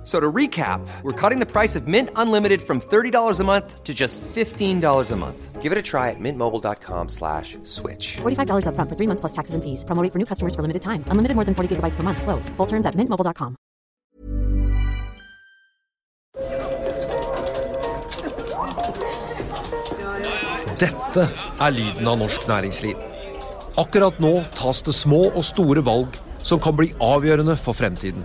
F- So to recap, we're cutting the price of Mint Unlimited from $30 a month to just $15 a month. Give it a try at mintmobile.com slash switch. $45 upfront for three months plus taxes and fees. Promo rate for new customers for limited time. Unlimited more than 40 gigabytes per month. Slows. Full terms at mintmobile.com. Dette er lyden av norsk næringsliv. Akkurat nå tas det små og store valg som kan bli avgjørende for fremtiden.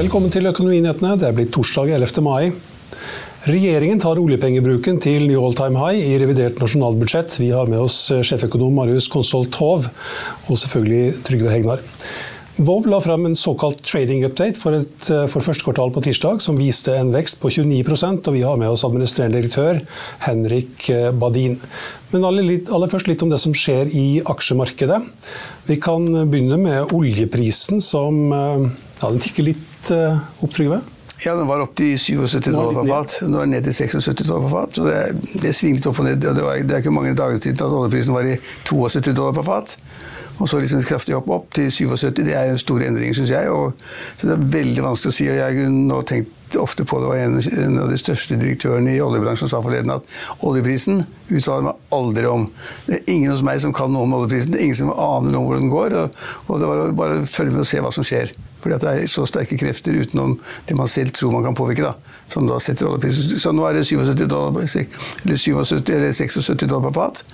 Velkommen til Økonominyhetene. Det er blitt torsdag 11. mai. Regjeringen tar oljepengebruken til new all time high i revidert nasjonalbudsjett. Vi har med oss sjeføkonom Marius Konsolt Hov og selvfølgelig Trygve Hegnar. Vov la fram en såkalt trading update for, et, for første kvartal på tirsdag, som viste en vekst på 29% og vi har med oss administrerende direktør Henrik Badin. Men aller, aller først litt om det som skjer i aksjemarkedet. Vi kan begynne med oljeprisen, som ja, den tikker litt opp, Trygve? Ja, den var opp til 77 dollar per fat. Nå er den ned til 76 dollar per fat. Så det, det svinger litt opp og ned. Det, var, det er ikke mange dager siden at oljeprisen var i 72 dollar per fat. Og så liksom kraftig hopp opp til 77. Det er en stor endring, syns jeg. Og, så det er veldig vanskelig å si. og Jeg nå tenkt ofte på det var en, en av de største direktørene i oljebransjen som sa forleden at oljeprisen uttaler meg aldri om. Det er ingen hos meg som kan noe om oljeprisen. Det er ingen som aner noe om hvordan den går. Og, og det var bare å følge med og se hva som skjer. Fordi det er så sterke krefter utenom det man selv tror man kan påvirke, da, som da setter oljeprisen. Så nå er det 77 dollar, eller 77, eller 76 dollar per fat.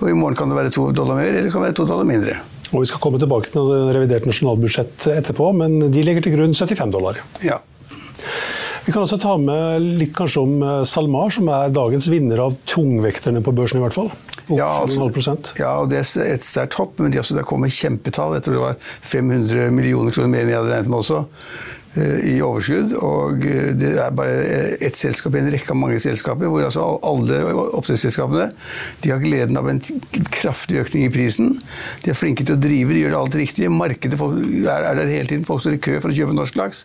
Og i morgen kan det være to dollar mer, eller det kan være to dollar mindre. Og Vi skal komme tilbake til det reviderte nasjonalbudsjett etterpå, men de legger til grunn 75 dollar. Ja. Vi kan også ta med litt kanskje om SalMar, som er dagens vinner av tungvekterne på børsen i hvert fall. Ja, altså, ja, og det er et sterkt hopp, men de, altså, det kommer kjempetall. Jeg tror det var 500 millioner kroner mer enn jeg hadde regnet med også i overskudd. Og det er bare ett selskap i en rekke av mange selskaper, hvor altså alle oppdrettsselskapene de har gleden av en kraftig økning i prisen. De er flinke til å drive, de gjør alt riktig. Markedet er, er der hele tiden. Folk står i kø for å kjøpe norsk laks.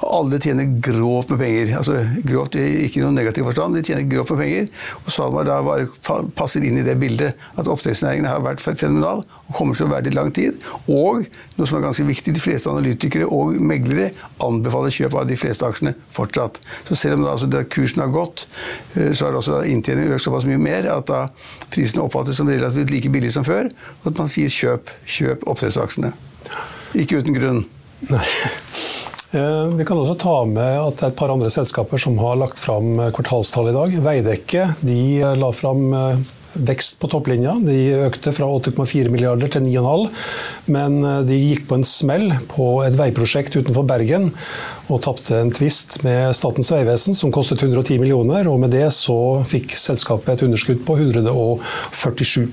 Og alle tjener grovt med penger. Altså grovt i ikke noen negativ forstand, de tjener grovt med penger. Og SalMar da bare passer inn i det bildet at oppdrettsnæringen har vært fenomenal og kommer til å være det i lang tid. Og noe som er ganske viktig, de fleste analytikere og meglere anbefaler kjøp av de fleste aksjene fortsatt. Så selv om da, altså, kursen har gått, så har også inntjeningen økt såpass mye mer at da prisene oppfattes som relativt like billige som før, og at man sier kjøp, kjøp oppdrettsaksjene. Ikke uten grunn. Nei. Vi kan også ta med at det er et par andre selskaper som har lagt fram kvartalstall i dag. Veidekke de la fram vekst på topplinja. De økte fra 8,4 milliarder til 9,5, men de gikk på en smell på et veiprosjekt utenfor Bergen og tapte en tvist med Statens vegvesen som kostet 110 millioner, og med det så fikk selskapet et underskudd på 147.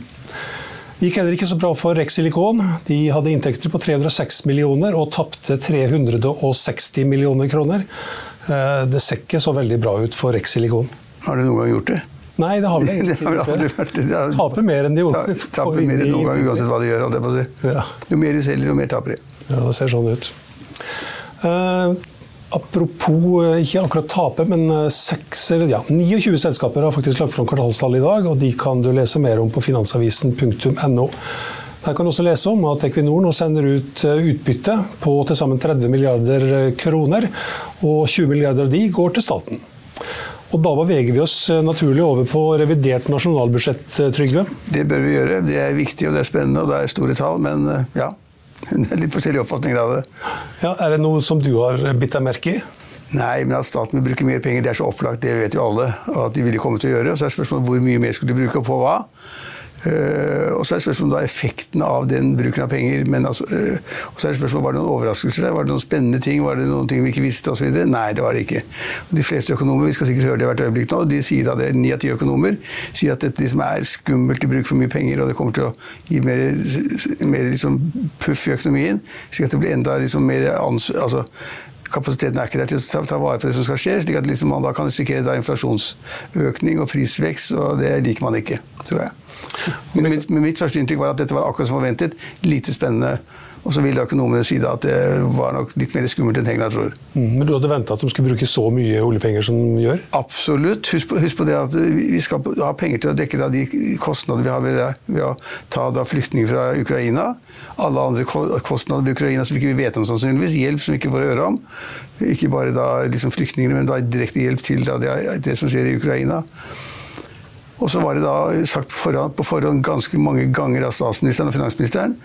Det gikk heller ikke så bra for Rexilicon. De hadde inntekter på 306 millioner og tapte 360 millioner kroner. Det ser ikke så veldig bra ut for Rexilicon. Har det noen gang gjort det? Nei, det har vel egentlig ikke det. Aldri vært det. Taper mer enn de gjorde. Taper mer enn noen gang, uansett hva de gjør. Si. Ja. Jo mer de selger, jo mer taper de. Ja, det ser sånn ut. Uh, apropos ikke akkurat tape, men 6, ja, 29 selskaper har faktisk lagt fram kvartalstall i dag, og de kan du lese mer om på finansavisen.no. Der kan du også lese om at Equinor nå sender ut utbytte på til sammen 30 milliarder kroner, og 20 milliarder av de går til staten. Og Da beveger vi oss naturlig over på revidert nasjonalbudsjett, Trygve? Det bør vi gjøre. Det er viktig og det er spennende og det er store tall, men ja. Det er litt forskjellige oppfatninger av det. Ja, Er det noe som du har bitt deg merke i? Nei, men at staten vil bruke mer penger, det er så opplagt, det vet jo alle. Og at de ville komme til å gjøre. Så er spørsmålet hvor mye mer skulle de bruke, og på hva. Uh, og så er spørsmålet om effekten av den bruken av penger. Men altså, uh, og så er spørsmålet, Var det noen overraskelser der? Var det noen spennende ting? Var det noen ting vi ikke visste osv.? Nei, det var det ikke. Og de fleste økonomer vi skal sikkert høre det hvert øyeblikk nå, de sier da det, ni av ti økonomer sier at dette liksom er skummelt de bruker for mye penger, og det kommer til å gi mer, mer liksom puff i økonomien. slik at det blir enda liksom mer altså, kapasiteten er ikke der til å ta vare på det som skal skje. slik at liksom man da kan risikere da inflasjonsøkning og prisvekst, og det liker man ikke, tror jeg. Men mitt, mitt første inntrykk var at dette var akkurat som forventet. Lite spennende. Og så vil da økonomene si at det var nok litt mer skummelt enn England tror. Mm, men du hadde venta at de skulle bruke så mye oljepenger som de gjør? Absolutt. Husk på, husk på det at vi skal ha penger til å dekke de kostnader vi har ved, ved å ta da flyktninger fra Ukraina. Alle andre kostnader ved Ukraina som vi ikke vet om sannsynligvis. Hjelp som vi ikke får høre om. Ikke bare da liksom flyktningene, men da direkte hjelp til det, det som skjer i Ukraina. Og så var det da sagt forhånd, på forhånd ganske mange ganger av statsministeren og finansministeren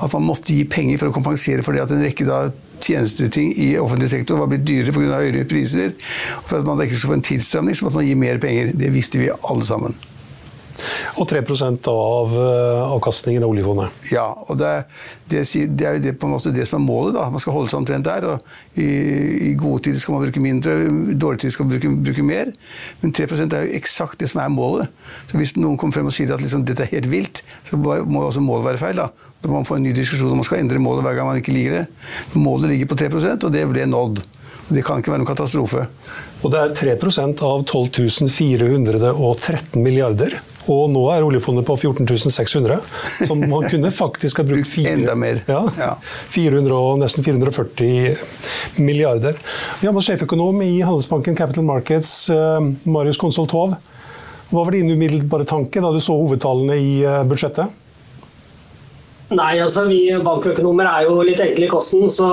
at man måtte gi penger for å kompensere for det at en rekke da tjenesteting i offentlig sektor var blitt dyrere pga. høyere priser. For at man ikke skulle få en tilstramning, så måtte man gi mer penger. Det visste vi alle sammen. Og 3 av eh, avkastningen av oljefondet. Ja, og det, det, det er jo det, det som er målet. da. Man skal holde seg omtrent der. og i, I, gode tider skal man bruke mindre, i dårlige tider skal man bruke, bruke, mer. Men 3% er jo eksakt det som er målet. Så Hvis noen kommer frem og sier at liksom, dette er helt vilt, så må også målet være feil. da. Da må man få en ny diskusjon om man skal endre målet hver gang man ikke liker det. Målet ligger på 3% og det ble nådd. Det kan ikke være noen katastrofe. Og det er 3% av 12 413 milliarder. Og nå er oljefondet på 14 600, så man kunne faktisk ha brukt fire, Enda mer. Ja, ja. 400, nesten 440 milliarder. Vi har med sjeføkonom i Handelsbanken Capital Markets, Marius Marius Konsoltov. Hva var din umiddelbare tanke da du så hovedtallene i eh, budsjettet? Nei, altså Vi bankøkonomer er jo litt enkle i kosten, så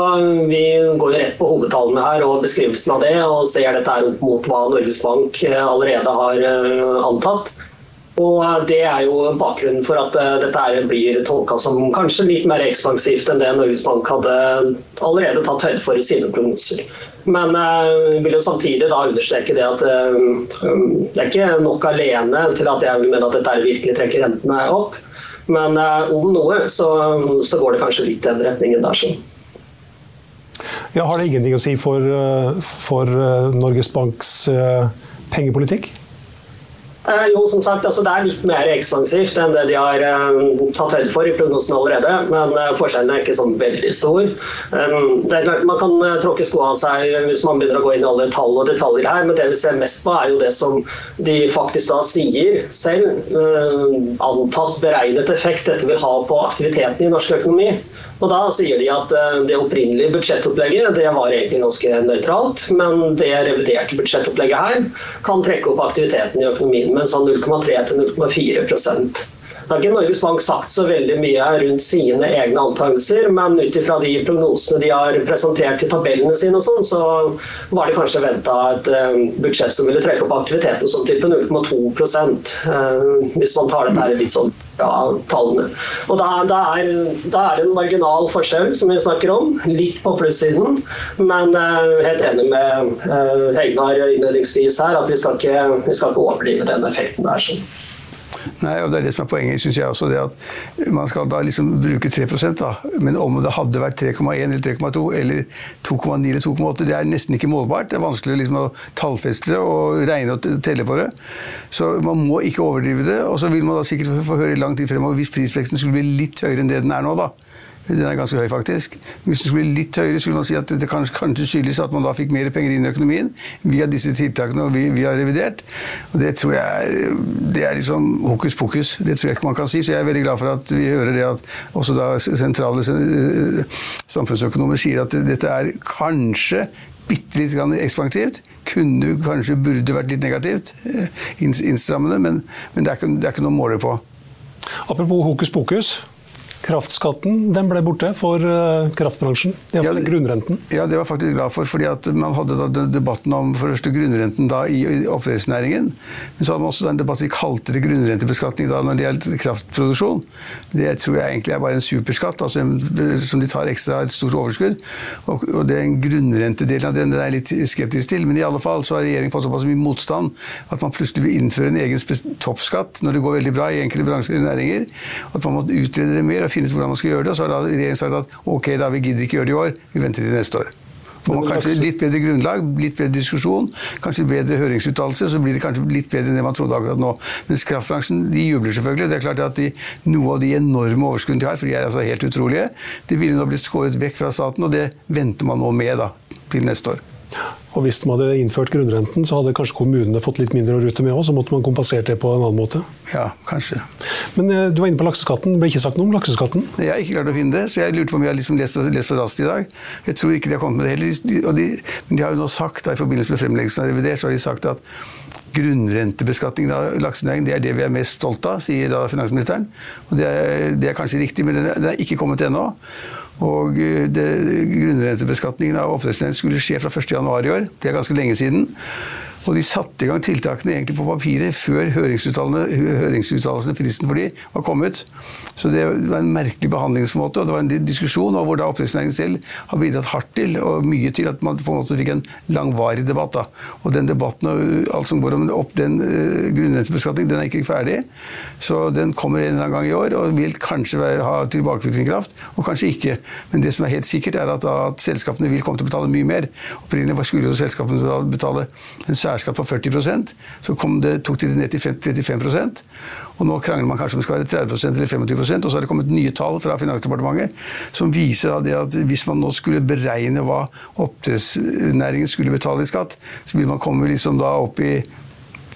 vi går jo rett på hovedtallene her og beskrivelsen av det, og ser dette her opp mot hva Norges Bank eh, allerede har antatt. Og Det er jo bakgrunnen for at eh, dette blir tolka som kanskje litt mer ekspansivt enn det Norges Bank hadde allerede tatt høyde for i sine prognoser. Men jeg eh, vil jo samtidig da understreke det at eh, det er ikke nok alene til at jeg mener at dette virkelig trekker rentene opp. Men om noe så, så går det kanskje litt i den retningen der. sånn. Ja, har det ingenting å si for, for Norges Banks pengepolitikk? Eh, jo, som sagt, altså Det er litt mer ekspansivt enn det de har eh, tatt høyde for i prognosen allerede. Men eh, forskjellen er ikke sånn veldig stor. Um, det er klart Man kan uh, tråkke skoene av seg hvis man begynner å gå inn i alle tall og detaljer her, men det vi ser mest på, er jo det som de faktisk da sier selv. antatt beregnet effekt dette vil ha på aktiviteten i norsk økonomi. Og Da sier de at eh, det opprinnelige budsjettopplegget det var egentlig ganske nøytralt, men det reviderte budsjettopplegget her kan trekke opp aktiviteten i økonomien med sånn 0,3 til 0,4 det har ikke Norges Bank sagt så veldig mye rundt sine egne antakelser, men ut ifra de prognosene de har presentert i tabellene sine, og sånn, så var det kanskje venta et uh, budsjett som ville trekke opp aktiviteten sånn type 0,2 uh, hvis man tar dette her litt sånn ja, tallene. Og da, da, er, da er det en marginal forskjell som vi snakker om, litt på plussiden, men uh, helt enig med uh, Hegnar innledningsvis her at vi skal ikke, vi ikke overdrive den effekten der. sånn. Nei, og det er det som er poenget, syns jeg også. det at Man skal da liksom bruke 3 da. Men om det hadde vært 3,1 eller 3,2 eller 2,9 eller 2,8, det er nesten ikke målbart. Det er vanskelig liksom å tallfeste det og regne og telle på det. Så man må ikke overdrive det. Og så vil man da sikkert få høre i lang tid fremover hvis prisveksten skulle bli litt høyere enn det den er nå. da. Den er ganske høy, faktisk. Hvis den skulle bli litt høyere, skulle man si at det kanskje, skyldes at man da fikk mer penger inn i økonomien via disse tiltakene og vi, vi har revidert. Og Det tror jeg er, det er liksom hokus pokus. Det tror jeg ikke man kan si. Så jeg er veldig glad for at vi hører det at også da sentrale samfunnsøkonomer sier at dette er kanskje bitte litt ekspansivt. Kunne kanskje burde vært litt negativt, eh, innstrammende, men, men det, er ikke, det er ikke noe å måle på. Apropos hokus pokus. Kraftskatten den ble borte for uh, kraftbransjen. Det ja, grunnrenten. Ja, det var jeg faktisk glad for. fordi at Man hadde da debatten om første grunnrenten da i, i oppdrettsnæringen. Men så hadde man også en debatt i kalte det grunnrentebeskatning da når det gjaldt kraftproduksjon. Det tror jeg egentlig er bare en superskatt altså som de tar ekstra et stort overskudd. Og, og en grunnrentedel av den, den er jeg litt skeptisk til. Men i alle fall så har regjeringen fått såpass mye motstand at man plutselig vil innføre en egen toppskatt når det går veldig bra i enkelte bransjer og næringer. At man må utrede det mer og finne ut hvordan man skal gjøre det. Og så har regjeringen sagt at ok, da vi gidder ikke gjøre det i år, vi venter til neste år. Får man kanskje litt bedre grunnlag, litt bedre diskusjon, kanskje bedre høringsuttalelse, så blir det kanskje litt bedre enn det man trodde akkurat nå. Mens kraftbransjen de jubler selvfølgelig. Det er klart at de, Noe av de enorme overskuddene de har, for de er altså helt utrolige, de ville nå blitt skåret vekk fra staten, og det venter man nå med da, til neste år. Og Hvis de hadde innført grunnrenten, så hadde kanskje kommunene fått litt mindre å rute med òg. Så måtte man kompensert det på en annen måte. Ja, kanskje. Men eh, du var inne på lakseskatten. Det ble ikke sagt noe om lakseskatten? Jeg har ikke klart å finne det, så jeg lurte på om jeg har liksom lest, lest så raskt i dag. Jeg tror ikke de har kommet med det heller. De, men de har jo nå sagt, da, i forbindelse med fremleggelsen av revidert, så har de sagt at grunnrentebeskatningen av laksenæringen det er det vi er mest stolt av, sier da finansministeren. Og det er, det er kanskje riktig, men den er ikke kommet ennå. Og eh, grunnrentebeskatningen av oppdrettsnæringen skulle skje fra 1.1 i år. Det er ganske lenge siden. Og de satte i gang tiltakene egentlig på papiret før høringsuttalelsene, fristen for de var kommet. Så det var en merkelig behandlingsmåte, og det var en diskusjon og hvor da oppdrettsnæringen selv har bidratt hardt til, og mye til, at man på en måte fikk en langvarig debatt. Da. Og den debatten og alt som går om opp den uh, grunnrentebeskatning, den er ikke ferdig. Så den kommer en eller annen gang i år, og vil kanskje være, ha tilbakevirkende kraft, og kanskje ikke. Men det som er helt sikkert, er at, at selskapene vil komme til å betale mye mer. Opprinnelig skulle jo selskapene betale en særlig særskatt på 40% så det, tok de det ned til 35% og Nå krangler man kanskje om det skal være 30% eller 25% og så har det kommet nye tall fra Finansdepartementet som viser at hvis man nå skulle beregne hva oppdrettsnæringen skulle betale i skatt, så ville man komme liksom da opp i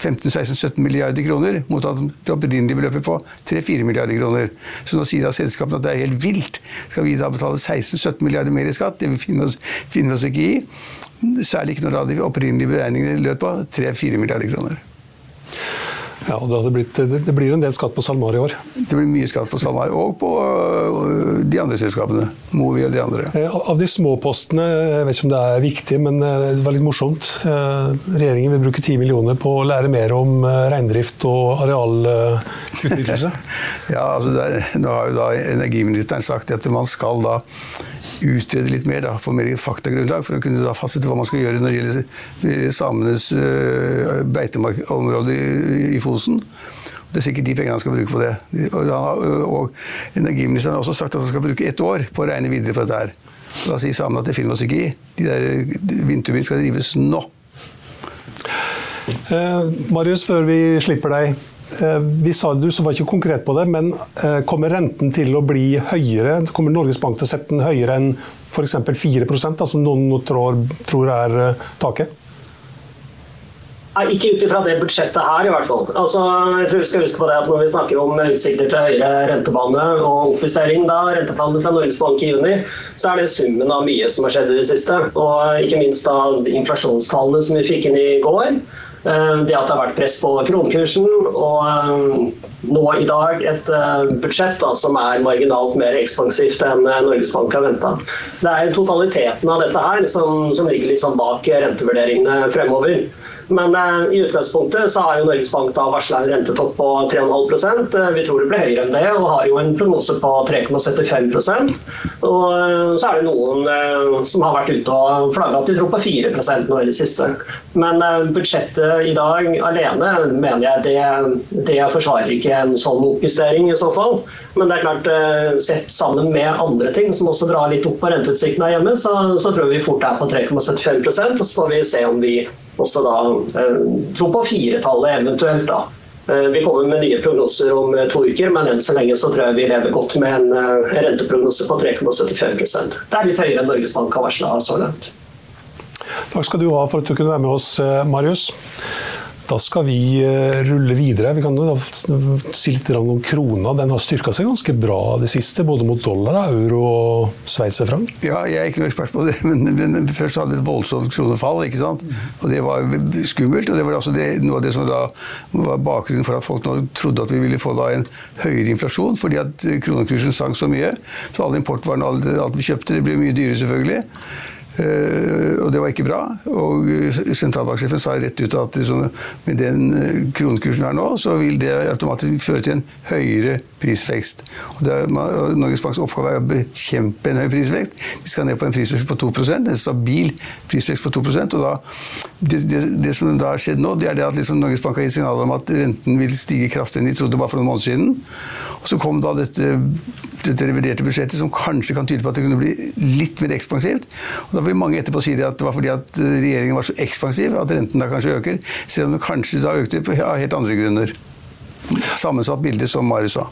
15-16-17 milliarder kroner, mot at det opprinnelige beløpet på 3-4 milliarder kroner. Så nå sier da selskapene at det er helt vilt. Skal vi da betale 16-17 milliarder mer i skatt? Det finner vi oss, ikke i. Særlig ikke når de opprinnelige beregningene lød på 3-4 milliarder kroner. Ja, og det, blitt, det, blir en del skatt på SalMar i år? Det blir mye skatt på SalMar, og på øh, de andre selskapene. Movi og de andre. Eh, av de små postene, jeg vet ikke om det er viktig, men eh, det var litt morsomt. Eh, regjeringen vil bruke 10 millioner på å lære mer om reindrift og arealutnyttelse. ja, altså der, nå har jo da energiministeren sagt at man skal da utrede litt mer, da, få mer faktagrunnlag for å kunne da fastsette hva man skal gjøre når det gjelder samenes uh, beiteområde i, i Fosen. Det er sikkert de pengene han skal bruke på det. Og, og energiministeren har også sagt at han skal bruke ett år på å regne videre for dette her. Og da sier samene at det vi oss ikke i. De der vindturbinene skal drives nå. Eh, Marius, før vi slipper deg. Eh, vi sa du så var ikke konkret på det, men eh, kommer renten til å bli høyere? Kommer Norges Bank til å sette den høyere enn f.eks. 4 da, som noen tror, tror er eh, taket? Ikke ut ifra det budsjettet her, i hvert fall. Altså, jeg tror vi skal huske på det at Når vi snakker om utsikter til høyere rentebane og oppjustering da, renteplanen fra Norges Bank i juni, så er det summen av mye som har skjedd i det siste. Og ikke minst da inflasjonstallene som vi fikk inn i går. Eh, det at det har vært press på kronekursen, og eh, nå i dag et eh, budsjett da, som er marginalt mer ekspansivt enn Norges Bank har venta. Det er totaliteten av dette her som, som ligger litt sånn bak rentevurderingene fremover. Men uh, i utgangspunktet så har jo Norges Bank da varsla en rentetopp på 3,5 uh, Vi tror det blir høyere enn det, og har jo en prognose på 3,75 Og uh, så er det noen som har vært ute og flagga at de tror på 4 nå i det siste. Men budsjettet i dag alene mener jeg det, det forsvarer ikke en sånn oppjustering i så fall. Men det er klart, sett sammen med andre ting som også drar litt opp på renteutsiktene hjemme, så, så tror vi fort er på 3,75% og så får vi se om vi også da eh, tro på firetallet eventuelt. da. Eh, vi kommer med nye prognoser om eh, to uker, men enn så lenge så tror jeg vi lever godt med en renteprognose på 3,75% Det er litt høyere enn Norges Bank har varsla så langt. Takk skal du ha for at du kunne være med oss, Marius. Da skal vi eh, rulle videre. Vi kan si litt om krona. Den har styrka seg ganske bra det siste, både mot dollar, euro og sveitserfranc. Ja, jeg er ikke noe ekspert på det, men, men først hadde vi et voldsomt kronefall. ikke sant? Og det var skummelt. og Det var altså det, noe av det som da var bakgrunnen for at folk nå trodde at vi ville få da en høyere inflasjon, fordi at kronekursen sank så mye. Så importvarene, og alt vi kjøpte, det ble mye dyrere, selvfølgelig. Uh, og det var ikke bra. Og sentralbanksjefen sa rett ut at liksom, med den uh, kronekursen her nå, så vil det automatisk føre til en høyere prisvekst. Og, er, Norges Banks oppgave er å bekjempe en høy prisvekst. De skal ned på en prisvekst på 2% en stabil prisvekst på 2 og da, det, det, det, som da har skjedd nå, det er det at liksom Norges Bank har gitt signaler om at renten vil stige kraftig enn de trodde bare for noen måneder siden. Og så kom da dette dette reviderte budsjettet som kanskje kan tyde på at det kunne bli litt mer ekspansivt. Og Da vil mange etterpå si at det var fordi at regjeringen var så ekspansiv at renten da kanskje øker, selv om den kanskje da økte av helt andre grunner. Sammensatt bilde, som Marius sa.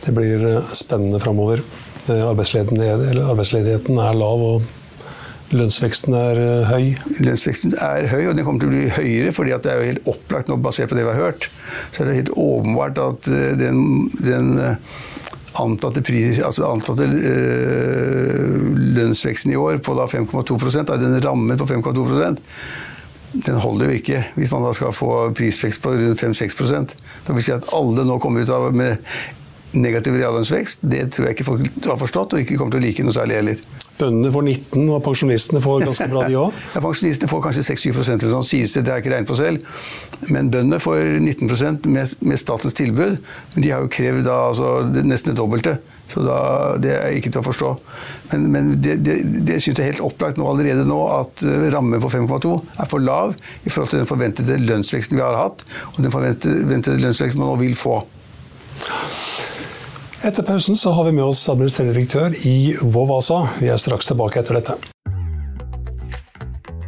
Det blir eh, spennende framover. Eh, arbeidsledigheten er lav, og lønnsveksten er eh, høy? Lønnsveksten er høy, og den kommer til å bli høyere. fordi det er jo helt opplagt nå, basert på det vi har hørt, så er det helt åpenbart at den, den antatte, pris, altså antatte øh, lønnsveksten i år på 5,2% av den rammen på 5,2% den holder jo ikke hvis man da skal få prisvekst på rundt 5-6 Da vil si at alle nå kommer ut av med negativ reallønnsvekst. Det tror jeg ikke folk har forstått, og ikke kommer til å like noe særlig heller. Bøndene får 19, og pensjonistene får ganske bra, de òg? ja, pensjonistene får kanskje 6-7 eller sånn, sies det. Det har jeg ikke regnet på selv. Men bøndene får 19 med, med, statens tilbud. Men de har jo krevd da, altså, nesten det dobbelte. Så da, det er ikke til å forstå. Men, men det, det, det synes jeg er helt opplagt nå allerede nå at uh, rammen på 5,2 er for lav i forhold til den forventede lønnsveksten vi har hatt, og den forventede lønnsveksten man nå vil få. Etter pausen så har vi med oss administrerende direktør i Vovasa. Vi er straks tilbake etter dette.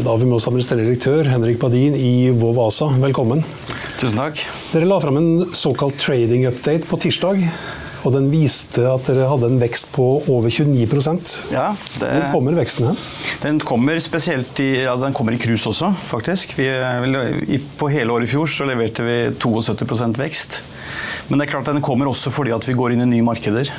da har vi med oss administrerende direktør Henrik Badin i Vov ASA. Velkommen. Tusen takk. Dere la fram en såkalt trading update på tirsdag. Og den viste at dere hadde en vekst på over 29% Ja, det, Hvor kommer veksten hen? Den kommer spesielt i, altså den kommer i cruise også, faktisk. Vi, på hele året i fjor så leverte vi 72% vekst. Men det er klart den kommer også fordi at vi går inn i nye markeder.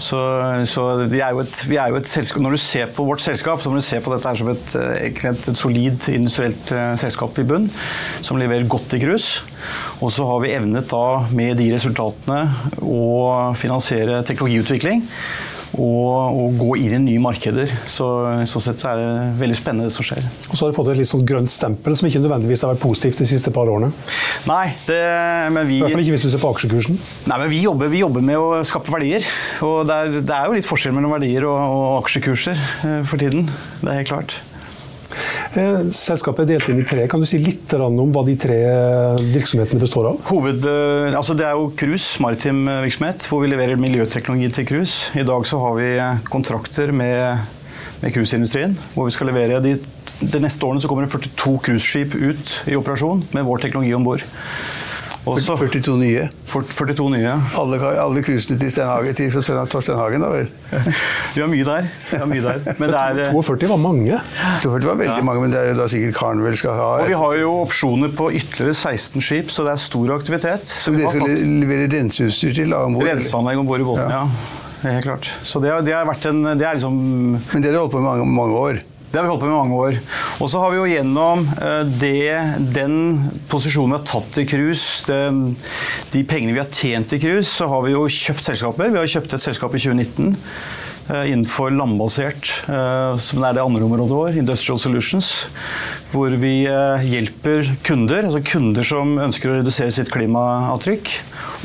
Så, så er et, vi er jo et selskap, Når du ser på vårt selskap, så må du se på dette som et, et, et solid industrielt uh, selskap i bunn, som leverer godt i krus. Og så har vi evnet da med de resultatene å finansiere teknologiutvikling. Og, og gå inn i nye markeder. Så så sett så er det veldig spennende det som skjer. Og så har du fått et litt sånn grønt stempel, som ikke nødvendigvis har vært positivt de siste par årene. Nei, det, men vi I hvert fall ikke hvis du ser på aksjekursen. Nei, men vi jobber, vi jobber med å skape verdier. Og det er, det er jo litt forskjell mellom verdier og, og aksjekurser eh, for tiden. Det er helt klart. Eh, Selskapet er delt inn i tre. Kan du si litt om hva de tre virksomhetene består av? Hoved, eh, altså det er jo cruise, maritim eh, virksomhet, hvor vi leverer miljøteknologi til cruise. I dag så har vi eh, kontrakter med, med cruiseindustrien, hvor vi skal levere de, de neste årene så kommer det 42 cruiseskip ut i operasjon med vår teknologi om bord. Også- 42 nye. 42 nye. Alle, alle cruisene til Stenhagen, til Torstein Hagen, da vel? Vi har mye der. Har mye der. Men det er, eh, 42 var mange. 42 var veldig mange, men det er jo da sikkert Carnival skal ha. og vi har jo opsjoner på ytterligere 16 skip, så det er stor aktivitet. Så dere skal levere renseutstyr til om bord? renseanlegg om bord i båten, ja. Det er Helt klart. Så det har, det har vært en Det er liksom Men det har holdt på med mange, mange år? Det har vi holdt på med i mange år. Og så har vi jo gjennom eh, det, den posisjonen vi har tatt i cruise, de pengene vi har tjent i cruise, så har vi jo kjøpt selskaper. Vi har kjøpt et selskap i 2019 eh, innenfor landbasert, eh, som er det andre området vår, Industrial Solutions. Hvor vi hjelper kunder, altså kunder som ønsker å redusere sitt klimaavtrykk.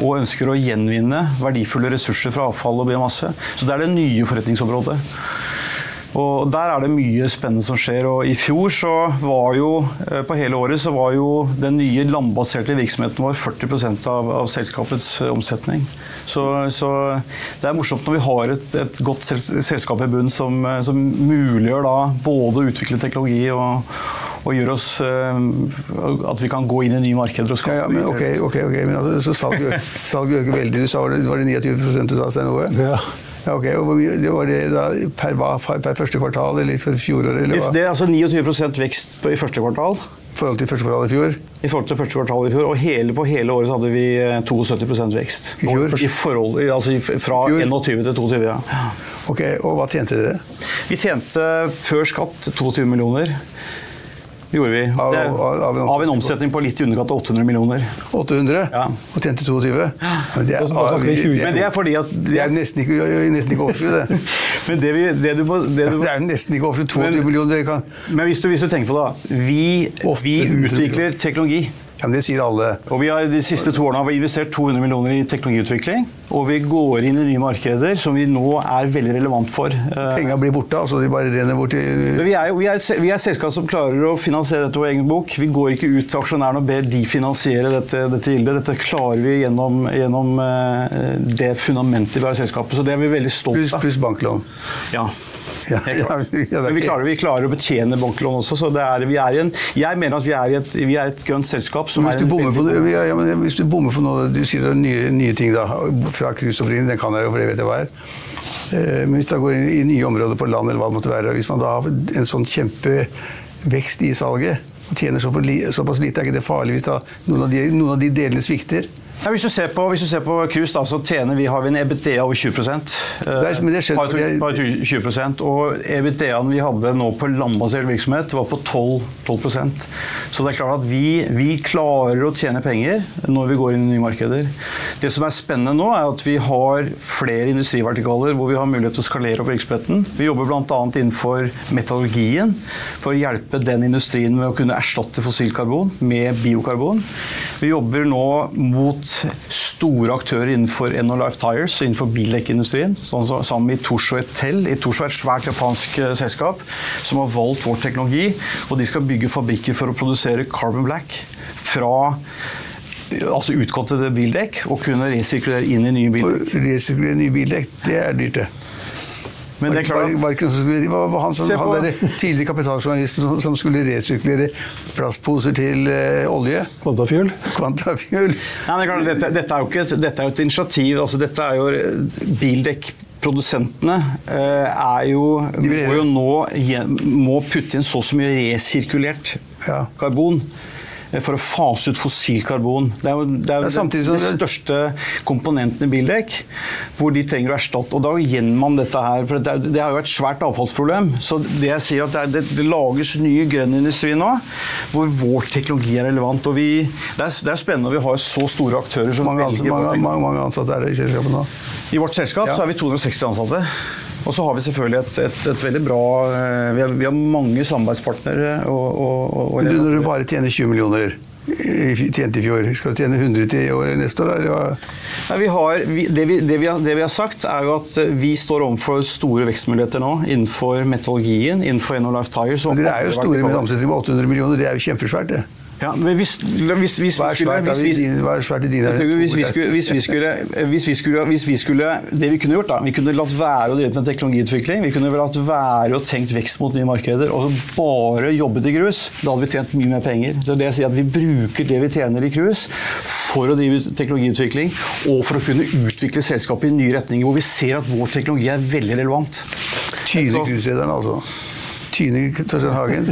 Og ønsker å gjenvinne verdifulle ressurser fra avfall og biomasse. Så det er det nye forretningsområdet. Og Der er det mye spennende som skjer. og I fjor så var jo, eh, på hele året så var jo den nye landbaserte virksomheten vår 40 av, av selskapets eh, omsetning. Så, så det er morsomt når vi har et, et godt selskap i bunn som, eh, som muliggjør da både å utvikle teknologi og, og gjør oss at vi kan gå inn i nye markeder og skape Ja, ja, men ok, ok, ok, men altså, så salget salget øker veldig. Du sa var det, var det 29% du sa, Stein Ove? Ja. Ja, ok, og Var det da per, per første kvartal eller for fjoråret? Eller hva? Det er altså 29 vekst på, i første kvartal. I forhold til første kvartal i fjor? I forhold til første kvartal i fjor, og hele, på hele året hadde vi eh, 72 vekst. I fjor? I forhold, altså fra fjor? 21 til 22, ja. Ok, Og hva tjente dere? Vi tjente før skatt 22 millioner. Det gjorde vi. Av- Det, av- av en av en omsetning på litt i underkant av 800 millioner. 800? Ja. Og tjente 22? Men det er, vi Men det er fordi at det er nesten ikke, nesten ikke overskudd, det. Men det, vi, det du må, det du må Det er nesten ikke overskudd. 22 Men- millioner dere kan Men hvis du, hvis du tenker på det, da. Vi, vi utvikler teknologi. Ja, men det sier alle. Og vi har De siste to årene har vi investert 200 millioner i teknologiutvikling. Og vi går inn i nye markeder som vi nå er veldig relevant for. Eh, Penga blir borte, altså de bare renner bort i vi er, vi, er vi er et selskap som klarer å finansiere dette på egen bok. Vi går ikke ut til aksjonærene og ber de finansiere dette, dette gildet. Dette klarer vi gjennom, gjennom eh, det fundamentet vi har i selskapet. Så det er vi veldig stolt Pluss av. plus banklån. Ja. Ja, ja, ja, Men vi klarer, vi klarer å betjene banklån også, så det er, vi er i en, jeg mener at vi er et, vi er et grønt selskap som Hvis du, på, ja, hvis du bommer på noe Du sier det er nye, nye ting da, fra cruiseopprinnelsen, den kan jeg jo, for det vet jeg hva er. Eh, Men hvis du går inn i nye områder på land, eller hva det måtte være, hvis man da har en sånn kjempevekst i salget, og tjener såpass lite, er ikke det farlig hvis da noen av de, noen av de delene svikter? Ja, hvis, du ser på, hvis du ser på cruise, så tjener vi, har vi en EBITDA over 20 Det er- men det skjønner- par, par, 20 Og EBITDA-en vi hadde nå på landbasert virksomhet, var på 12, 12% Så det er klart at vi, vi klarer å tjene penger når vi går inn i nye markeder. Det som er spennende nå, er at vi har flere industrivertikaler hvor vi har mulighet til å skalere opp virksomheten. Vi jobber bl.a. innenfor metallurgien for å hjelpe den industrien med å kunne erstatte fossil karbon med biokarbon. Vi jobber nå mot store aktører innenfor Enolife Tires, innenfor bildekkindustrien. Sånn sammen med Itocho Etel. Itocho er et svært japansk eh, selskap som har valgt vår teknologi. Og de skal bygge fabrikker for å produsere carbon black fra altså utgåtte bildekk og kunne resirkulere inn i nye bildekk. resirkulere nye bildekk, det er dyrt, det. Men det er klart Var- var, var var han, som, han der tidligere kapitaljournalisten som, som skulle resirkulere plastposer til eh, olje? Kvantafjul. Quantafuel. Nei, men det klart, dette, dette, er jo ikke et, dette er jo et initiativ. altså Dette er jo bildekk produsentene er jo, må jo nå må putte inn så og så mye resirkulert Ja. karbon. Eh, for å fase ut fossil karbon. Det er jo, det er samtidig som den det- største komponenten i bildekk, hvor de trenger å erstatte. Og da gjennom man dette her, for det, er- det har jo vært et svært avfallsproblem. Så det jeg sier at det, er, det, det lages ny grønn industri nå, hvor vår teknologi er relevant. Og vi, det, er, det er spennende når vi har så store aktører som Mange, velger mange, mange, mange ansatte er det i selskapet nå. I vårt selskap Ja. så er vi 260 ansatte. Og så har vi selvfølgelig et, et, et veldig bra eh, vi har, vi har mange samarbeidspartnere. Og, og, og, du, når du bare tjener 20 millioner i tjente i fjor, skal du tjene 100 til i år neste år? Eller? Nei, vi har, vi, det, vi, det, vi har, det vi har sagt, er jo at eh, vi står overfor store vekstmuligheter nå innenfor metallurgien, innenfor Enolife Tires. Dere er jo store med en omsetning på 800 millioner, det er jo kjempesvært, det. Ja, men hvis, hvis, hvis, Hva er skulle- svært, i dine hvis, vi skulle, Det vi kunne gjort, da Vi kunne latt være å drive med teknologiutvikling. Vi kunne latt være å tenkt vekst mot nye markeder og bare jobbet i grus. Da hadde vi tjent mye mer penger. Så det jeg sier at Vi bruker det vi tjener i cruise for å drive ut teknologiutvikling og for å kunne utvikle selskapet i nye retninger, hvor vi ser at vår teknologi er veldig relevant. Tyne cruiselederen, altså. Tyne Torstein Hagen.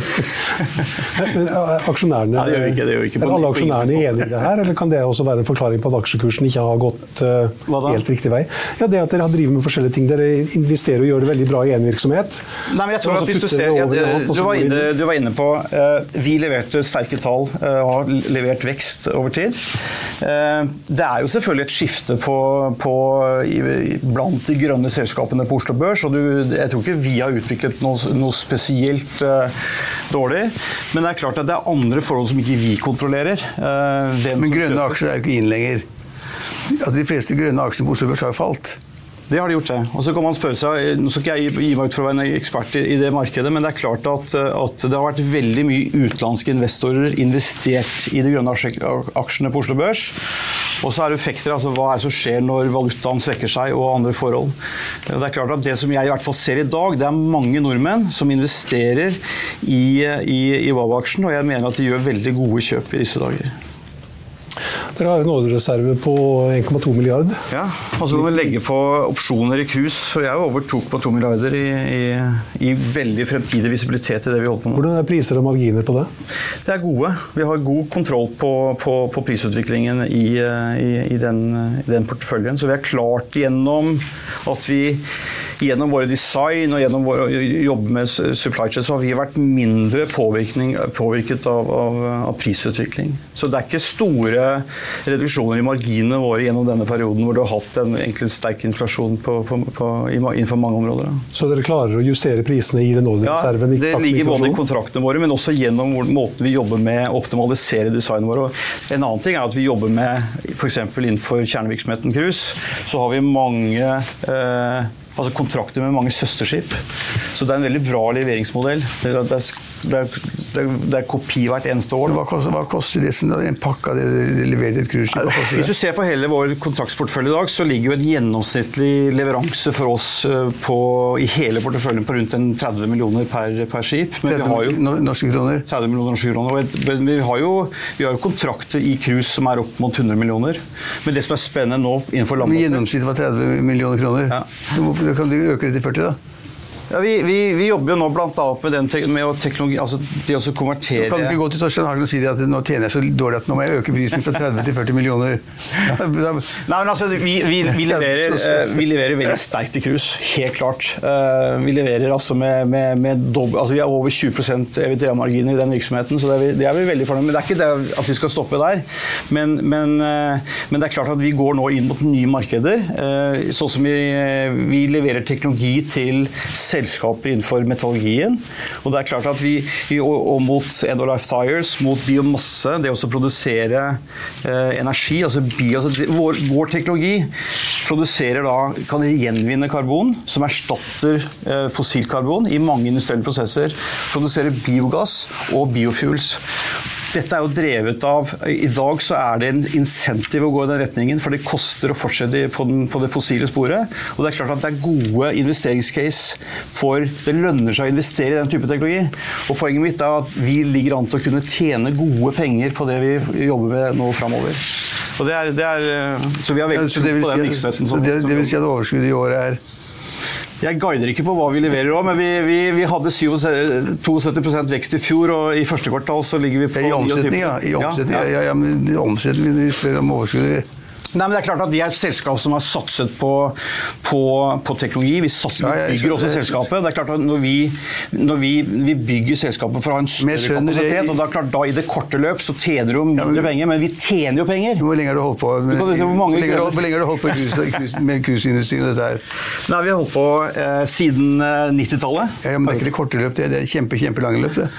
Men er aksjonærene, Nei, det gjør ikke, det gjør ikke. er alle aksjonærene enige i det her, eller kan det også være en forklaring på at aksjekursen ikke har gått eh, helt riktig vei? Ja, Det at dere har drivet med forskjellige ting. Dere investerer og gjør det veldig bra i én virksomhet. Nei, men jeg tror at hvis du ser, og du, var inne, du var inne på uh, Vi leverte sterke tall og uh, har levert vekst over tid. Uh, det er jo selvfølgelig et skifte på, på, i- blant de grønne selskapene på Oslo Børs. og du, Jeg tror ikke vi har utviklet noe, noe spesielt eh, dårlig. Men det er klart at det er andre forhold som ikke vi kontrollerer. Eh, Men grønne aksjer er jo ikke inn lenger. Altså, de fleste grønne aksjene på Oslo Børs har jo falt. Det har de gjort, det. Og så kan man spørre seg, Nå skal ikke jeg gi meg ut for å være en ekspert i det markedet, men det er klart at, at det har vært veldig mye utenlandske investorer investert i de grønne aksjene på Oslo Børs. Og så er det effekter, altså hva er det som skjer når valutaen svekker seg og andre forhold. Det er klart at det som jeg i hvert fall ser i dag, det er mange nordmenn som investerer i, i, i WOW-aksjen, og jeg mener at de gjør veldig gode kjøp i disse dager. Dere har en ordrereserve på 1,2 milliard. Ja, og så kan vi legge på opsjoner i cruise. Jeg er på over 2,2 milliarder i, i, i veldig fremtidig visibilitet i det vi holder på med. Hvordan er priser og marginer på det? Det er gode. Vi har god kontroll på, på, på prisutviklingen i, i, i, den, i den porteføljen. Så vi har klart gjennom at vi gjennom våre design og gjennom vår jobbe med supply chain, så har vi vært mindre påvirket av, av, av prisutvikling. Så det er ikke store reduksjoner i marginene våre gjennom denne perioden hvor du har hatt en egentlig sterk inflasjon på, på, på, innenfor mange områder. Da. Så dere klarer å justere prisene i den Ja, det ligger både i kontraktene våre, men også gjennom måten vi jobber med å optimalisere designet vårt. En annen ting er at vi jobber med f.eks. innenfor kjernevirksomheten cruise, så har vi mange eh, altså kontrakter med mange søsterskip. Så det er en veldig bra leveringsmodell. Det er, det er, det er, det er, er kopi hvert eneste år. Hva koster, hva koster det som en pakke av det de leverer til et cruiseskip? Hvis du ser på hele vår kontraktsportefølje i dag, så ligger jo en gjennomsnittlig leveranse for oss eh, på, i hele porteføljen på rundt en 30 millioner per, per skip. Men vi har jo Norske kroner? 30 millioner norske kroner. Men vi har, jo, vi har jo kontrakter i cruise som er opp mot 100 millioner. Men det som er spennende nå innenfor landbasert Gjennomsnittet var 30 millioner kroner. Ja. Hvorfor kan du øke det til 40, da? Ja, vi, vi, vi jobber jo nå bl.a. med, den med å teknologi, altså det å konvertere Kan du ikke gå til Torstein Hagen og si at nå tjener jeg så dårlig at nå må jeg øke prisen fra 30 til 40 millioner? Nei, men altså, vi, vi, vi, leverer, eh, leverer veldig sterkt i cruise, helt klart. Eh, Vi leverer altså med, med, med dobbelt Altså vi har over 20% EBITDA-marginer i den virksomheten, så det er, vi, det er vi veldig fornøyd med. Det er ikke det at vi skal stoppe der, men, men, eh, men det er klart at vi går nå inn mot nye markeder. Sånn som vi, vi leverer teknologi til selskaper innenfor metallurgien. Og det er klart at vi, og, mot End of Life Tires, mot biomasse, det å produsere eh, energi, altså, bio, altså vår, vår teknologi produserer da, kan gjenvinne karbon, som erstatter eh, fossilt karbon i mange industrielle prosesser. Produserer biogass og biofuels. Dette er jo drevet av I dag så er det en insentiv å gå i den retningen, for det koster å fortsette på, den, på det fossile sporet. Og det er klart at det er gode investeringscase for Det lønner seg å investere i den type teknologi. Og poenget mitt er at vi ligger an til å kunne tjene gode penger på det vi jobber med nå framover. Og det er, det er, så vi har veldig tro på den virksomheten som det, det vil si at overskuddet i året er Jeg guider ikke på hva vi leverer òg, men vi, vi, vi hadde 77 72 vekst i fjor, og i første kvartal så ligger vi på I omsetning, 29. ja. I omsetning, Ja, ja, ja. ja, men omsetning, vi spør om overskuddet. Nei, men det er klart at Vi er et selskap som har satset på, på, på teknologi. Vi satser, Ja, jeg bygger også selskapet. Det er klart at Når vi, når vi, vi bygger selskapet for å ha en større kapasitet, og da, er klart, da i det korte løp så tjener du mindre penger, men vi tjener jo penger. Hvor lenge har du holdt på med, Du se hvor mange hvor lenge, har du- holdt på med cruiseindustrien? dette her? Nei, Vi har holdt på eh, siden eh, 90-tallet. Ja, men det er ikke det korte løp, det. Det er kjempe, kjempelange løp, det.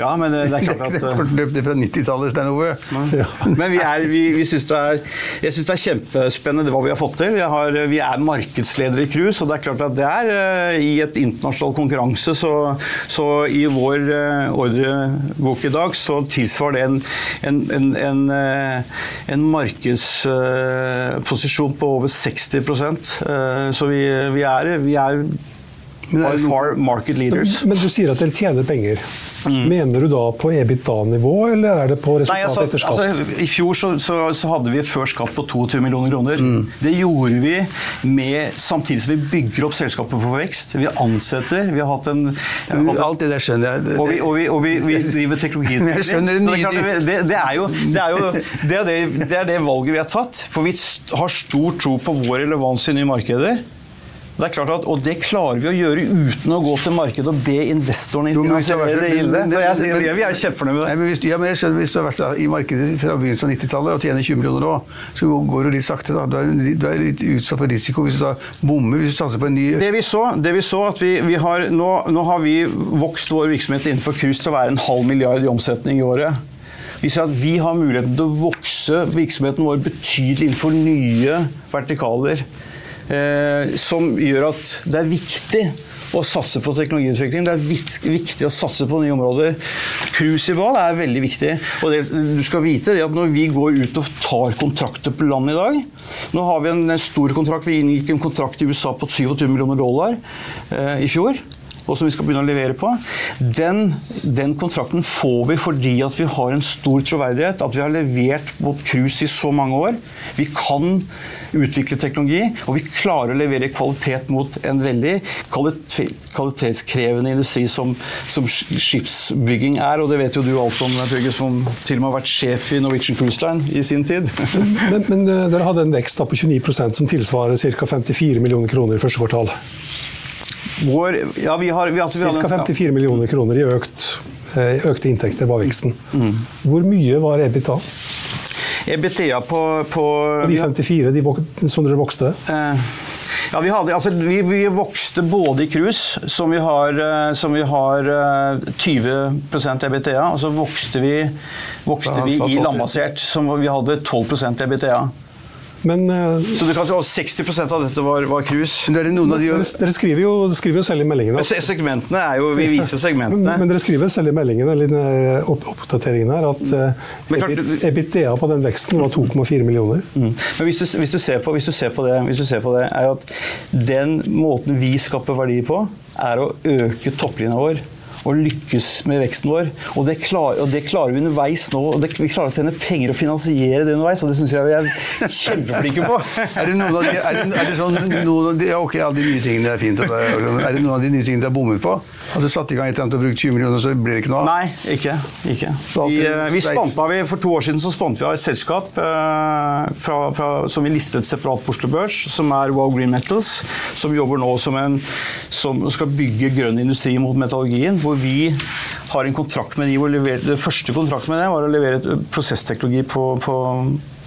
Ja, men det, det er klart at eh, det er fra 90-tallet, Stein Ove. Men vi, er, vi, vi synes det er, jeg syns det er kjempespennende hva vi har fått til. Vi, har, vi er markedsledere i cruise, og det er klart at det er eh, i et internasjonal konkurranse, så, så i vår eh, ordrebok i dag så tilsvarer det en, en, en, en, eh, markedsposisjon på over 60 eh, Så vi, vi er, vi er by far market leaders. Men du sier at dere tjener penger. Mener du da på EBITDA-nivå, eller er det på Nei, resultat altså, etter skatt? altså, I fjor så, så, så hadde vi før skatt på 22 millioner kroner. Det gjorde vi med, samtidig som vi bygger opp selskapet for vekst. Vi ansetter. Vi har hatt en Alt det der skjønner jeg. og vi, og vi, og vi, vi driver teknologiutvikling. Jeg skjønner det nye- det, det, er jo, det, er jo det, er det, det er det valget vi har tatt. For vi har stor tro på vår relevans i nye markeder. Det er klart at, Og det klarer vi å gjøre uten å gå til markedet og be investorene finansiere det gildet. Så jeg, men- jeg, vi er kjempefornøyd med det. Nei, men hvis, ja, men jeg skjønner, hvis du har vært i markedet fra begynnelsen av 90-tallet og tjener 20 millioner nå, så går det litt sakte. da. Du er, du er litt utsatt for risiko hvis du da bommer, hvis du satser på en ny Det vi så, det vi så at vi, vi har, nå, nå har vi vokst vår virksomhet innenfor cruise til å være en halv milliard i omsetning i året. Vi ser at vi har muligheten til å vokse virksomheten vår betydelig innenfor nye vertikaler. Eh, som gjør at det er viktig å satse på teknologiutvikling. Det er viktig å satse på nye områder. Cruise i bad er veldig viktig. Og det, du skal vite at når vi går ut og tar kontrakter på land i dag Nå har vi en stor kontrakt. Vi inngikk en kontrakt i USA på 27 millioner dollar eh, i fjor og som vi skal begynne å levere på, den, den kontrakten får vi fordi at vi har en stor troverdighet, at vi har levert mot cruise i så mange år. Vi kan utvikle teknologi, og vi klarer å levere kvalitet mot en veldig kvalitetskrevende industri som, som skipsbygging er, og det vet jo du alt om, Trygve, som til og med har vært sjef i Norwegian Cruise Line i sin tid. Men, men eh, dere hadde en vekst på 29% som tilsvarer ca. 54 millioner kroner i første kvartal. Vår, ja, vi har, vi, altså, vi en- 54 millioner kroner i økt, eh, økte inntekter var veksten. Mm. Hvor mye var EBITDA? EBTA på, på Og de 54 de vok som dere vokste? Eh, Ja, vi, hadde, altså, vi, vi vokste både i cruise, som vi har, eh, som vi har eh, 20 EBTA, og så vokste vi, vokste vi i landbasert, som vi hadde 12% EBTA. Men eh, Så du kan si, at 60% av dette var, var cruise. Men er av de dere, dere skriver, jo, skriver jo selv i meldingene at se- segmentene er jo Vi viser jo men, segmentene. men dere skriver selv i meldingene eller i opp, oppdateringen her, at eh, Men EBIT- EBITDA på den veksten var 2,4 millioner. Mm. Men hvis du, hvis, du ser på, hvis, du ser på det, hvis du ser på det, er jo at den måten vi skaper verdi på, er å øke topplinja vår. Og lykkes med veksten vår. Og det, klar, og det klarer vi underveis nå. og det, Vi klarer å tjene penger og finansiere det underveis, og det syns jeg vi er kjempeflinke på. Er det noen av de, er det, er det sånn, noen av de, ok, alle de nye tingene er fint, er det noen av de nye tingene de har bommet på? Altså satte i gang et eller annet og brukt 20 millioner, så ble det ikke noe av? Nei, ikke. ikke. Vi, eh, vi spanta, vi- For to år siden så spant vi av et selskap eh, fra, fra, som vi listet separat på Oslo Børs, som er Wow Green Metals, som jobber nå som en, som skal bygge grønn industri mot metallurgien. Hvor vi har en kontrakt med de, hvor leverte, det første kontrakten med det var å levere et prosessteknologi på, på,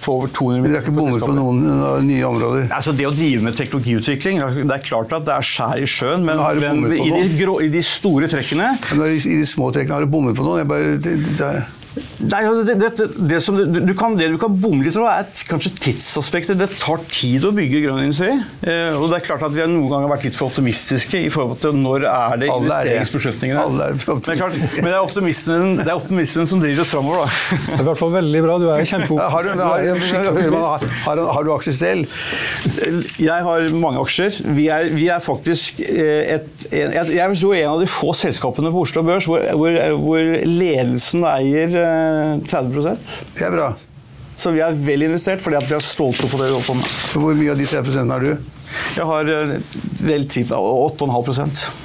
over 200 Men dere har ikke bommet på noen nye områder? Altså Det å drive med teknologiutvikling Det er klart at det er skjær i sjøen, men, men i, de grå, i de store trekkene Men I i de små trekkene har du bommet på noen? Jeg bare, det, det, Nei, altså, det, det, det, som du, du kan, det du kan bomme litt over, er et- kanskje tidsaspektet. Det tar tid å bygge grønn industri. Eh, og det er klart at Vi har noen ganger vært litt for optimistiske i forhold til når er det Alle er investeringsbeslutningene. Alle er men, klart, men det er optimismen, det er optimismen som driver oss framover. Det er i hvert fall veldig bra. Du er kjempeoptimist. har, du, har, er har, har, aksjer selv? Jeg har mange aksjer. Vi er, vi er faktisk et, et, en, jeg, vil tro en av de få selskapene på Oslo Børs hvor, hvor, hvor ledelsen eier eh, 30% Det er bra. Så vi er vel investert fordi at vi har ståltro på det vi holder på med. Hvor mye av de 30 har du? Jeg har eh, vel 8,5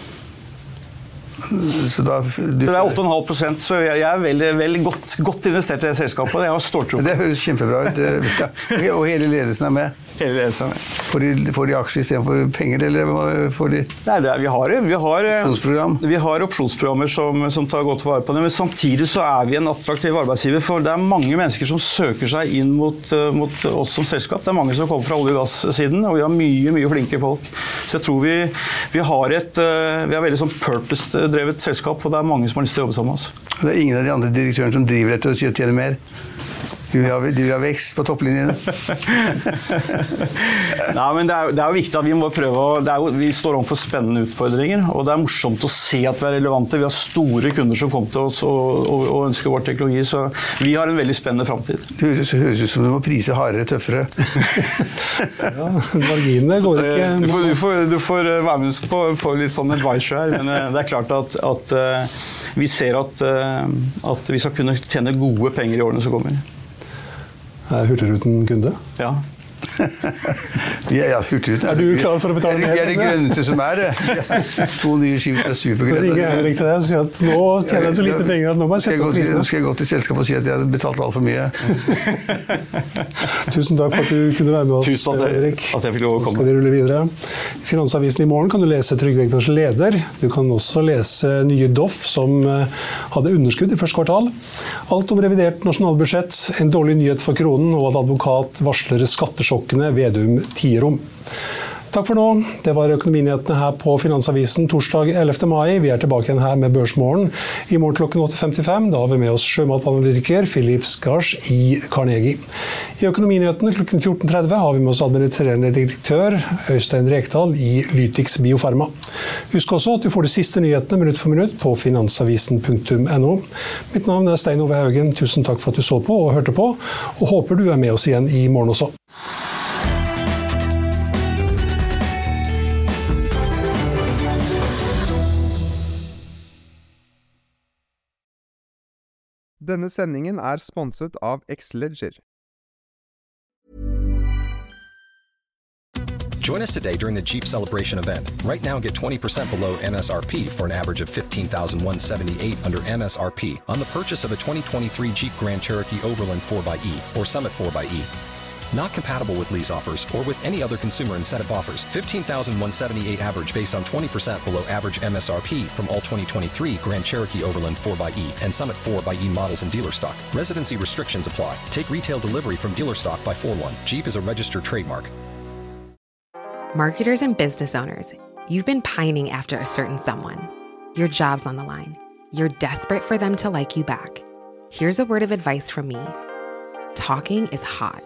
så, da, du, det er 8,5% så jeg, jeg er veldig, veldig godt, godt, investert i det selskapet. Jeg har stoltro. Det høres kjempebra ut. Og hele ledelsen er med. Hele det som... Får de, får de aksjer istedenfor penger, eller får de Nei, det er, vi har, vi har, eh. Vi har opsjonsprogrammer som, som, tar godt vare på det. Men samtidig så er vi en attraktiv arbeidsgiver. For det er mange mennesker som søker seg inn mot, eh, mot oss som selskap. Det er mange som kommer fra olje- og gassiden, og vi har mye mye flinke folk. Så jeg tror vi, vi har et eh, vi er veldig sånn purpose drevet selskap, og det er mange som har lyst til å jobbe sammen med oss. Det er ingen av de andre direktørene som driver dette og tjener mer? De vil, ha, de vil ha vekst på topplinjene. Nei, men det er, det er, jo viktig at vi må prøve å jo, Vi står overfor spennende utfordringer, og det er morsomt å se at vi er relevante. Vi har store kunder som kommer til oss og, og, og ønsker vår teknologi, så vi har en veldig spennende framtid. Det høres ut som du må prise hardere, tøffere. ja, marginene går ikke du får, du, får, du får, være med på, på litt sånn advice her, men eh, det er klart at, at eh, vi ser at, eh, at vi skal kunne tjene gode penger i årene som kommer. Er Hurtigruten kunde? Ja. ja, ja, Hurtigruten er, du klar for å betale mer? Det er det grønneste som er. det. To nye skip er supergrønne. Så ringer Henrik til deg og sier at nå tjener jeg så lite penger at nå må jeg sette opp prisene. Nå skal jeg gå til selskapet og si at jeg har betalt altfor mye. Tusen takk for at du kunne være med oss, Tusen takk Erik. At jeg fikk lov å komme. Nå skal vi rulle videre. I Finansavisen i morgen kan du lese Trygve Egners leder. Du kan også lese nye Doff, som eh, hadde underskudd i første kvartal. Alt om revidert nasjonalbudsjett, en dårlig nyhet for kronen og at advokat varsler skattesjokkene Vedum tier om. Takk for nå. Det var Økonominyhetene her på Finansavisen torsdag 11. mai. Vi er tilbake igjen her med Børsmorgen i morgen klokken 8.55. Da har vi med oss sjømatanalytiker Philip Skars i Carnegie. I Økonominyhetene klokken 14.30 har vi med oss administrerende direktør Øystein Rekdal i Lytix Biofarma. Husk også at du får de siste nyhetene minutt for minutt på finansavisen.no. Mitt navn er Stein Ove Haugen. Tusen takk for at du så på og hørte på, og håper du er med oss igjen i morgen også. Denne sendingen er sponset av Xleger. Join us today during the Jeep Celebration event. Right now, get 20% below MSRP for an average of 15178 under MSRP on the purchase of a 2023 Jeep Grand Cherokee Overland 4xE or Summit 4xE. Not compatible with lease offers or with any other consumer incentive offers. 15,178 average based on 20% below average MSRP from all 2023 Grand Cherokee Overland 4xE and Summit 4xE models in dealer stock. Residency restrictions apply. Take retail delivery from dealer stock by 4 1. Jeep is a registered trademark. Marketers and business owners, you've been pining after a certain someone. Your job's on the line. You're desperate for them to like you back. Here's a word of advice from me talking is hot.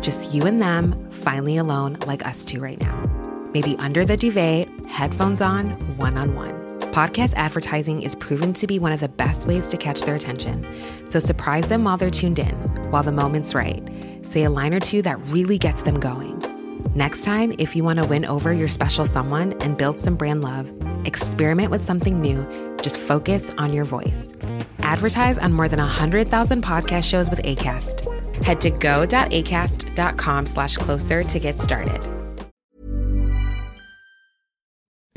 Just you and them, finally alone, like us two right now. Maybe under the duvet, headphones on, one on one. Podcast advertising is proven to be one of the best ways to catch their attention. So surprise them while they're tuned in, while the moment's right. Say a line or two that really gets them going. Next time, if you want to win over your special someone and build some brand love, experiment with something new. Just focus on your voice. Advertise on more than 100,000 podcast shows with ACAST. Head to go.acast.com slash closer to get started.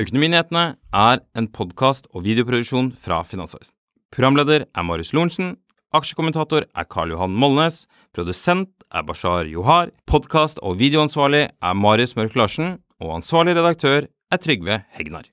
Økonominyhetene er en podkast og videoproduksjon fra Finansavisen. Programleder er Marius Lorentzen. Aksjekommentator er Karl Johan Molnes. Produsent er Bashar Johar. Podkast- og videoansvarlig er Marius Mørk Larsen. Og ansvarlig redaktør er Trygve Hegnar.